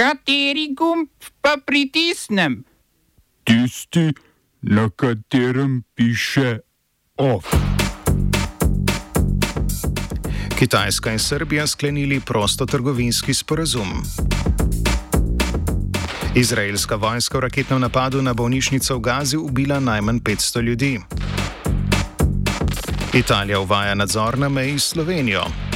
Kateri gumb pa pritisnem? Tisti, na katerem piše OF. Kitajska in Srbija sklenili prostotrgovinski sporazum. Izraelska vojska v raketnem napadu na bolnišnico v Gazi ubila najmanj 500 ljudi. Italija uvaja nadzor na meji s Slovenijo.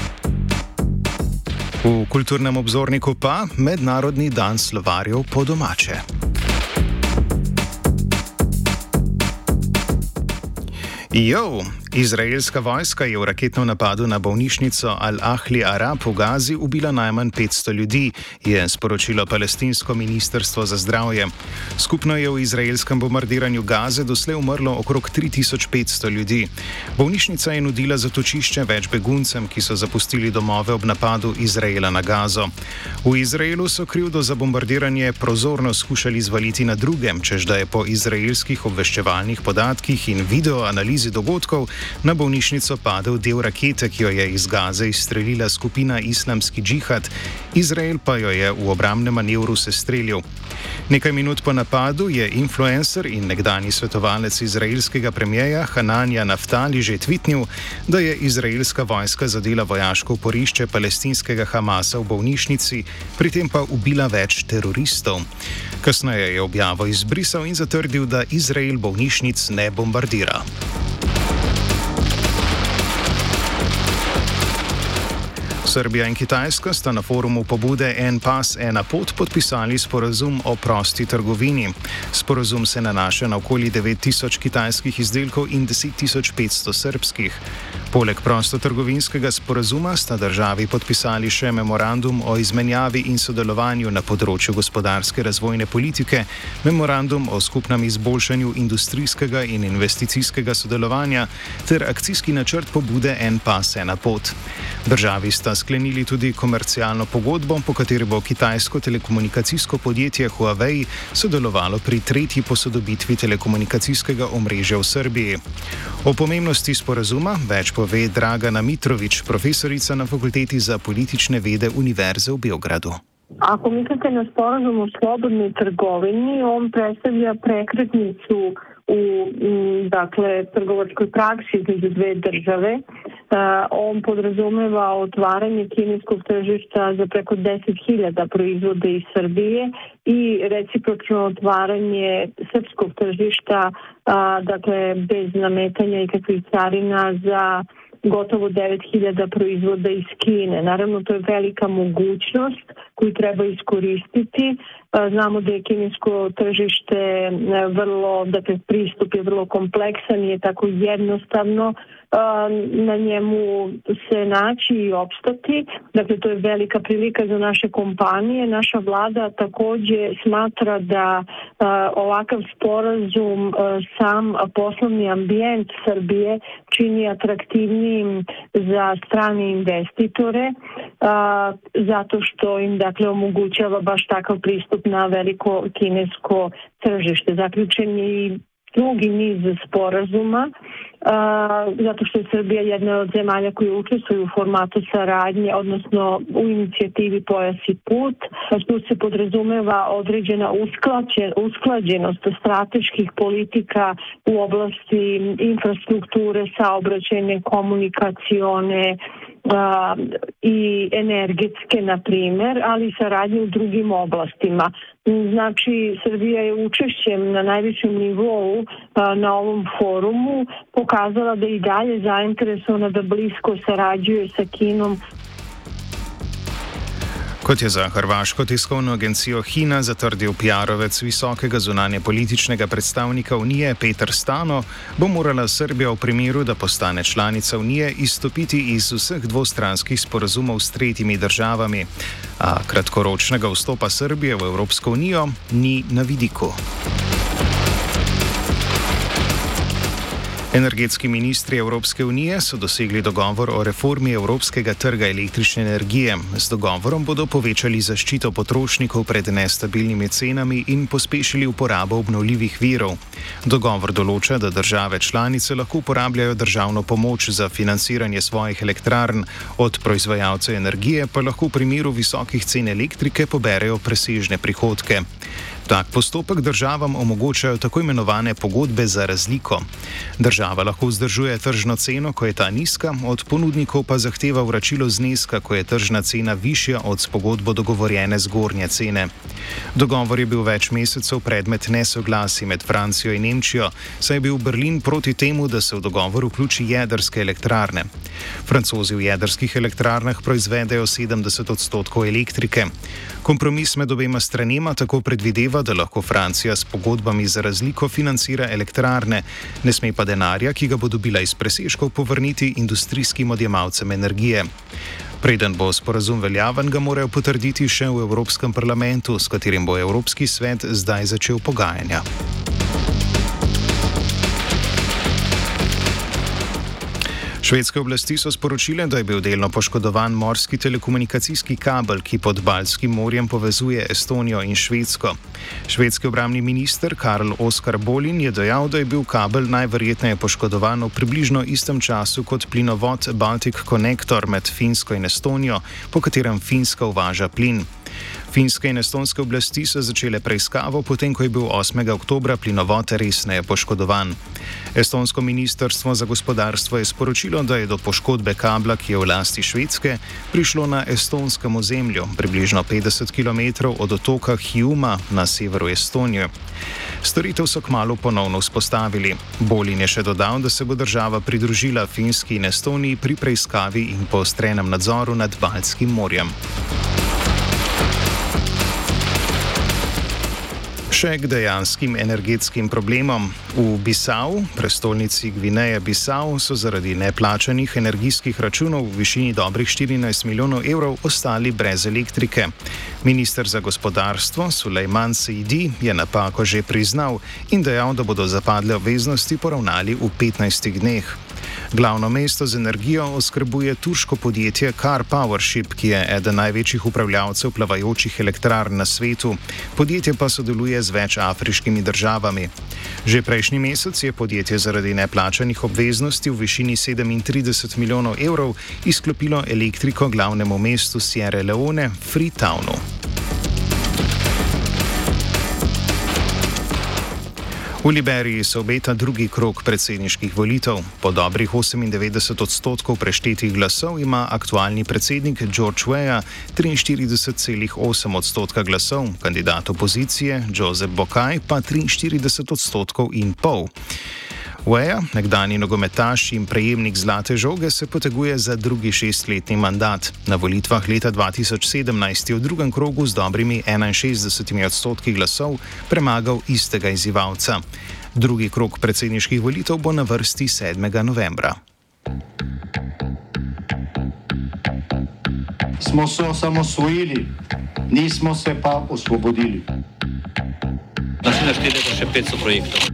V kulturnem obzorniku pa Mednarodni dan slovarjev po domače. Jo, izraelska vojska je v raketnem napadu na bolnišnico Al-Ahli Arab v Gazi ubila najmanj 500 ljudi, je sporočilo palestinsko ministrstvo za zdravje. Skupno je v izraelskem bombardiranju Gaze doslej umrlo okrog 3500 ljudi. Bolnišnica je nudila zatočišče več beguncem, ki so zapustili domove ob napadu Izraela na Gazo. V Izraelu so krivdo za bombardiranje prozorno skušali zvaliti na drugem, čež da je po izraelskih obveščevalnih podatkih in videoanalizi analizi dogodkov na bolnišnico padel del rakete, ki jo je iz Gaze izstrelila skupina Islamski džihad, Izrael pa jo je v obramnem manevru sestrelil. Nekaj minut po napadu je influencer in nekdani svetovalec izraelskega premijeja Hananja Naftali že tvitnil, da je izraelska vojska zadela vojaško oporišče palestinskega Hamasa v bolnišnici, pri tem pa ubila več teroristov. Kasneje je objavo izbrisal in zatrdil, da Izrael bolnišnic ne bombardira. Srbija in Kitajska sta na forumu pobude En pas, ena pot podpisali sporazum o prosti trgovini. Sporazum se nanaša na okoli 9000 kitajskih izdelkov in 10500 srpskih. Poleg prostotrgovinskega sporazuma sta državi podpisali še memorandum o izmenjavi in sodelovanju na področju gospodarske razvojne politike, memorandum o skupnem izboljšanju industrijskega in investicijskega sodelovanja ter akcijski načrt pobude En pas, ena pot. Državi sta sklenili tudi komercialno pogodbo, po kateri bo kitajsko telekomunikacijsko podjetje Huawei sodelovalo pri tretji posodobitvi telekomunikacijskega omrežja v Srbiji. O pomembnosti sporazuma več pove Dragana Mitrovič, profesorica na Fakulteti za politične vede Univerze v Beogradu. Ako mislite na sporazum o slobodnoj trgovini, on predstavlja prekretnicu u dakle, trgovačkoj praksi između dve države. On podrazumeva otvaranje kineskog tržišta za preko 10.000 proizvoda iz Srbije i recipročno otvaranje srpskog tržišta, dakle, bez nametanja i kakvih carina za gotovo 9000 proizvoda iz Kine. Naravno, to je velika mogućnost koju treba iskoristiti. Znamo da je kinesko tržište vrlo, dakle, pristup je vrlo kompleksan, nije tako jednostavno na njemu se naći i opstati. Dakle, to je velika prilika za naše kompanije. Naša vlada takođe smatra da ovakav sporazum sam poslovni ambijent Srbije čini atraktivnijim za strane investitore zato što im dakle omogućava baš takav pristup na veliko kinesko tržište. Zaključen je i drugi niz sporazuma, a, zato što je Srbija jedna od zemalja koji učestvuju u formatu saradnje, odnosno u inicijativi Pojas i put. Tu se podrazumeva određena usklađenost strateških politika u oblasti infrastrukture, saobraćajne, komunikacione, a, i energetske, na primer, ali i saradnje u drugim oblastima. Znači, Srbija je učešćem na najvišem nivou na ovom forumu pokazala da i dalje zainteresovana da blisko sarađuje sa Kinom Kot je za hrvaško tiskovno agencijo Hina zatrdil PR-ovec visokega zunanje političnega predstavnika Unije Petr Stano, bo morala Srbija v primeru, da postane članica Unije, izstopiti iz vseh dvostranskih sporazumov s tretjimi državami. A kratkoročnega vstopa Srbije v Evropsko unijo ni na vidiku. Energetski ministri Evropske unije so dosegli dogovor o reformi evropskega trga električne energije. Z dogovorom bodo povečali zaščito potrošnikov pred nestabilnimi cenami in pospešili uporabo obnovljivih virov. Dogovor določa, da države članice lahko uporabljajo državno pomoč za financiranje svojih elektrarn, od proizvajalcev energije pa lahko v primeru visokih cen elektrike poberejo presežne prihodke. Tak postopek državam omogočajo tako imenovane pogodbe za razliko. Država lahko vzdržuje tržno ceno, ko je ta nizka, od ponudnikov pa zahteva vračilo zneska, ko je tržna cena višja od s pogodbo dogovorjene zgornje cene. Dogovor je bil več mesecev predmet nesoglasi med Francijo in Nemčijo, saj je bil Berlin proti temu, da se v dogovor vključi jedrske elektrarne. Francozi v jedrskih elektrarnah proizvedejo 70 odstotkov elektrike. Kompromis med obema stranima tako predvideva, zahteva, da lahko Francija s pogodbami za razliko financira elektrarne, ne sme pa denarja, ki ga bo dobila iz presežkov, povrniti industrijskim odjemalcem energije. Preden bo sporazum veljaven, ga morajo potrditi še v Evropskem parlamentu, s katerim bo Evropski svet zdaj začel pogajanja. Švedske oblasti so sporočile, da je bil delno poškodovan morski telekomunikacijski kabel, ki pod Balskim morjem povezuje Estonijo in Švedsko. Švedski obramni minister Karl Oskar Bolin je dejal, da je bil kabel najverjetneje poškodovan v približno istem času kot plinovod Baltic Connector med Finsko in Estonijo, po katerem Finska uvaža plin. Finske in estonske oblasti so začele preiskavo, potem ko je bil 8. oktober plinovod resneje poškodovan. Estonsko ministrstvo za gospodarstvo je sporočilo, da je do poškodbe kabla, ki je v lasti Švedske, prišlo na estonskem ozemlju, približno 50 km od otoka Hjuma na severu Estonije. Storitev so kmalo ponovno vzpostavili. Bolin je še dodal, da se bo država pridružila Finski in Estoniji pri preiskavi in poostrenem nadzoru nad Baltskim morjem. Še k dejanskim energetskim problemom. V Bisau, prestolnici Gvineje Bisau, so zaradi neplačanih energijskih računov v višini dobrih 14 milijonov evrov ostali brez elektrike. Ministr za gospodarstvo Sulejman Seidi je napako že priznal in dejal, da bodo zapadle obveznosti poravnali v 15 dneh. Glavno mesto z energijo oskrbuje turško podjetje Car Powership, ki je eden največjih upravljavcev plavajočih elektrarn na svetu. Podjetje pa sodeluje z več afriškimi državami. Že prejšnji mesec je podjetje zaradi neplačanih obveznosti v višini 37 milijonov evrov izklopilo elektriko glavnemu mestu Sierra Leone, Freetownu. V Liberiji se obeta drugi krok predsedniških volitev. Po dobrih 98 odstotkov preštetih glasov ima aktualni predsednik George Weah 43,8 odstotka glasov, kandidat opozicije Joseph Bokaj pa 43 odstotkov in pol. Weja, nekdani nogometaš in prejemnik zlate žoge, se poteguje za drugi šestletni mandat. Na volitvah leta 2017 je v drugem krogu z dobrimi 61 odstotki glasov premagal istega izzivalca. Drugi krok predsedniških volitev bo na vrsti 7. novembra. Smo se osamosvojili, nismo se pa osvobodili. Naslednje število je še 500 projektov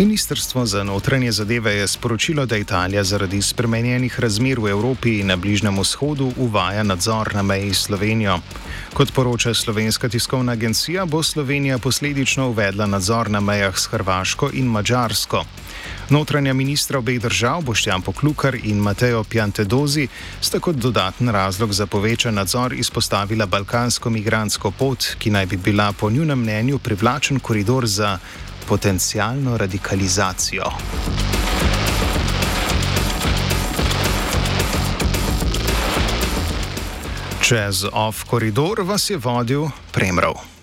Ministrstvo za notranje zadeve je sporočilo, da Italija zaradi spremenjenih razmer v Evropi in na Bližnjem vzhodu uvaja nadzor na meji s Slovenijo. Kot poroča slovenska tiskovna agencija, bo Slovenija posledično uvedla nadzor na mejah s Hrvaško in Mačarsko. Notranja ministra obeh držav, Boštjan Poklukar in Mateo Piantedozi, sta kot dodaten razlog za povečan nadzor izpostavila balkansko migransko pot, ki naj bi bila po njunem mnenju privlačen koridor za potencijalno radikalizacijo. Čez off koridor vas je vodil Premrov.